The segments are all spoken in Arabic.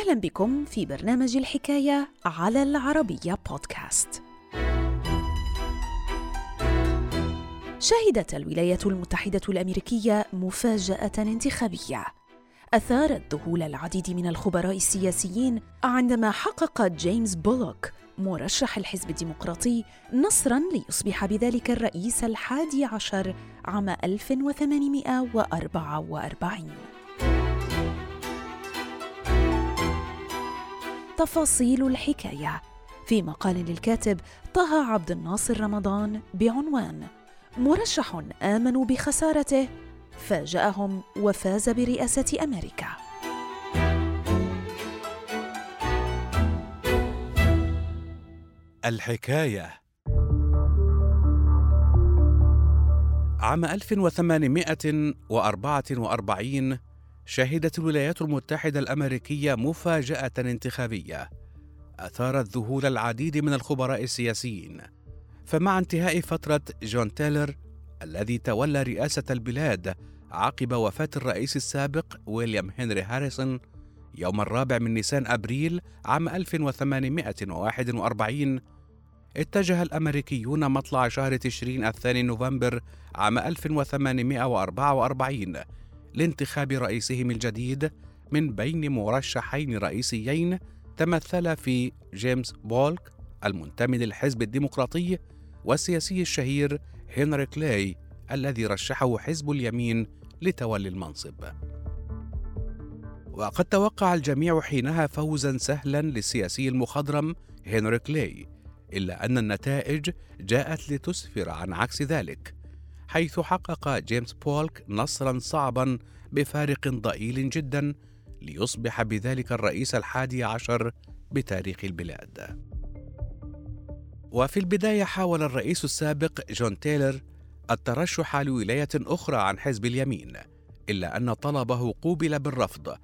أهلا بكم في برنامج الحكاية على العربية بودكاست. شهدت الولايات المتحدة الأمريكية مفاجأة انتخابية اثارت ذهول العديد من الخبراء السياسيين عندما حقق جيمس بولوك مرشح الحزب الديمقراطي نصرا ليصبح بذلك الرئيس الحادي عشر عام 1844 تفاصيل الحكاية. في مقال للكاتب طه عبد الناصر رمضان بعنوان مرشح امنوا بخسارته فاجأهم وفاز برئاسة أمريكا الحكاية. عام 1844 شهدت الولايات المتحدة الأمريكية مفاجأة انتخابية. أثارت ذهول العديد من الخبراء السياسيين. فمع انتهاء فترة جون تيلر الذي تولى رئاسة البلاد عقب وفاة الرئيس السابق ويليام هنري هاريسون يوم الرابع من نيسان أبريل عام 1841 اتجه الأمريكيون مطلع شهر تشرين الثاني نوفمبر عام 1844 لانتخاب رئيسهم الجديد من بين مرشحين رئيسيين تمثلا في جيمس بولك المنتمي للحزب الديمقراطي والسياسي الشهير هنري كلاي الذي رشحه حزب اليمين لتولي المنصب. وقد توقع الجميع حينها فوزا سهلا للسياسي المخضرم هنري كلاي إلا أن النتائج جاءت لتسفر عن عكس ذلك. حيث حقق جيمس بولك نصرا صعبا بفارق ضئيل جدا ليصبح بذلك الرئيس الحادي عشر بتاريخ البلاد. وفي البداية حاول الرئيس السابق جون تايلر الترشح لولاية أخرى عن حزب اليمين إلا أن طلبه قوبل بالرفض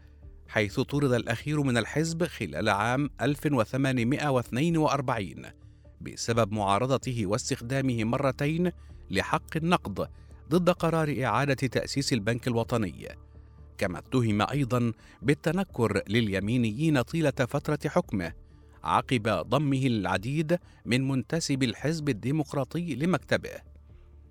حيث طرد الأخير من الحزب خلال عام 1842 بسبب معارضته واستخدامه مرتين لحق النقد ضد قرار إعادة تأسيس البنك الوطني. كما اتهم أيضا بالتنكر لليمينيين طيلة فترة حكمه عقب ضمه العديد من منتسبي الحزب الديمقراطي لمكتبه.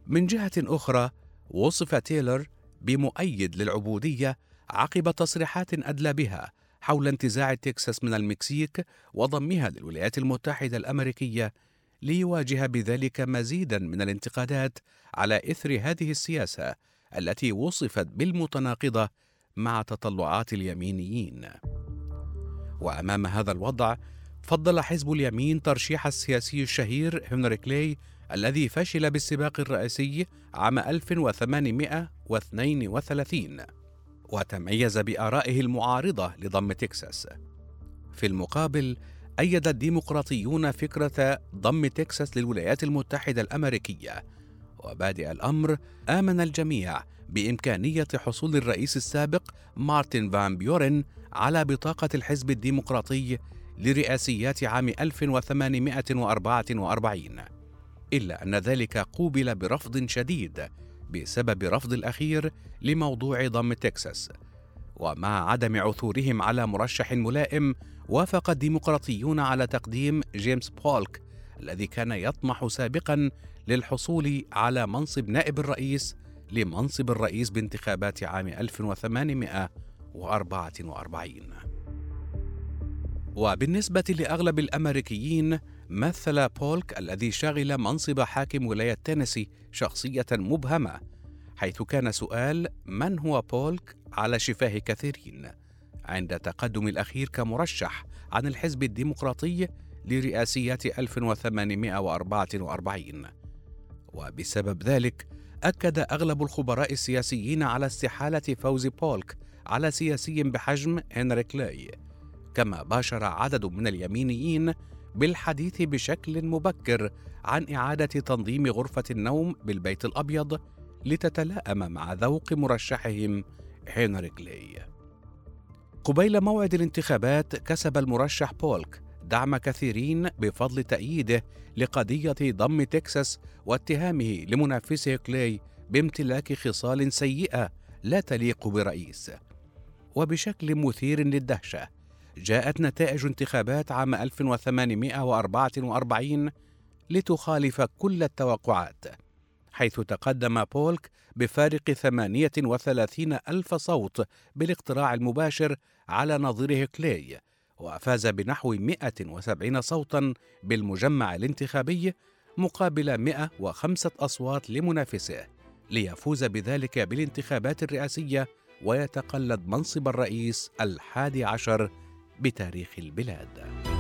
من جهة أخرى وصف تايلر بمؤيد للعبودية عقب تصريحات أدلى بها حول انتزاع تكساس من المكسيك وضمها للولايات المتحدة الأمريكية ليواجه بذلك مزيدا من الانتقادات على إثر هذه السياسة التي وصفت بالمتناقضة مع تطلعات اليمينيين وأمام هذا الوضع فضل حزب اليمين ترشيح السياسي الشهير هنري كلاي الذي فشل بالسباق الرئاسي عام 1832 وتميز بآرائه المعارضة لضم تكساس. في المقابل أيد الديمقراطيون فكرة ضم تكساس للولايات المتحدة الأمريكية. وبادئ الأمر آمن الجميع بإمكانية حصول الرئيس السابق مارتن فان بيورن على بطاقة الحزب الديمقراطي لرئاسيات عام 1844 إلا أن ذلك قوبل برفض شديد بسبب رفض الأخير لموضوع ضم تكساس. ومع عدم عثورهم على مرشح ملائم وافق الديمقراطيون على تقديم جيمس بولك الذي كان يطمح سابقا للحصول على منصب نائب الرئيس لمنصب الرئيس بانتخابات عام 1844 وبالنسبة لأغلب الأمريكيين مثل بولك الذي شغل منصب حاكم ولاية تينيسي شخصية مبهمة حيث كان سؤال من هو بولك على شفاه كثيرين عند تقدم الأخير كمرشح عن الحزب الديمقراطي لرئاسيات 1844 وبسبب ذلك أكد أغلب الخبراء السياسيين على استحالة فوز بولك على سياسي بحجم هنري كلاي كما باشر عدد من اليمينيين بالحديث بشكل مبكر عن إعادة تنظيم غرفة النوم بالبيت الأبيض لتتلائم مع ذوق مرشحهم هنري كلاي قبيل موعد الانتخابات كسب المرشح بولك دعم كثيرين بفضل تأييده لقضية ضم تكساس واتهامه لمنافسه كلاي بامتلاك خصال سيئة لا تليق برئيس. وبشكل مثير للدهشة، جاءت نتائج انتخابات عام 1844 لتخالف كل التوقعات حيث تقدم بولك بفارق 38 ألف صوت بالاقتراع المباشر على نظيره كلي وفاز بنحو 170 صوتا بالمجمع الانتخابي مقابل 105 أصوات لمنافسه ليفوز بذلك بالانتخابات الرئاسية ويتقلد منصب الرئيس الحادي عشر بتاريخ البلاد.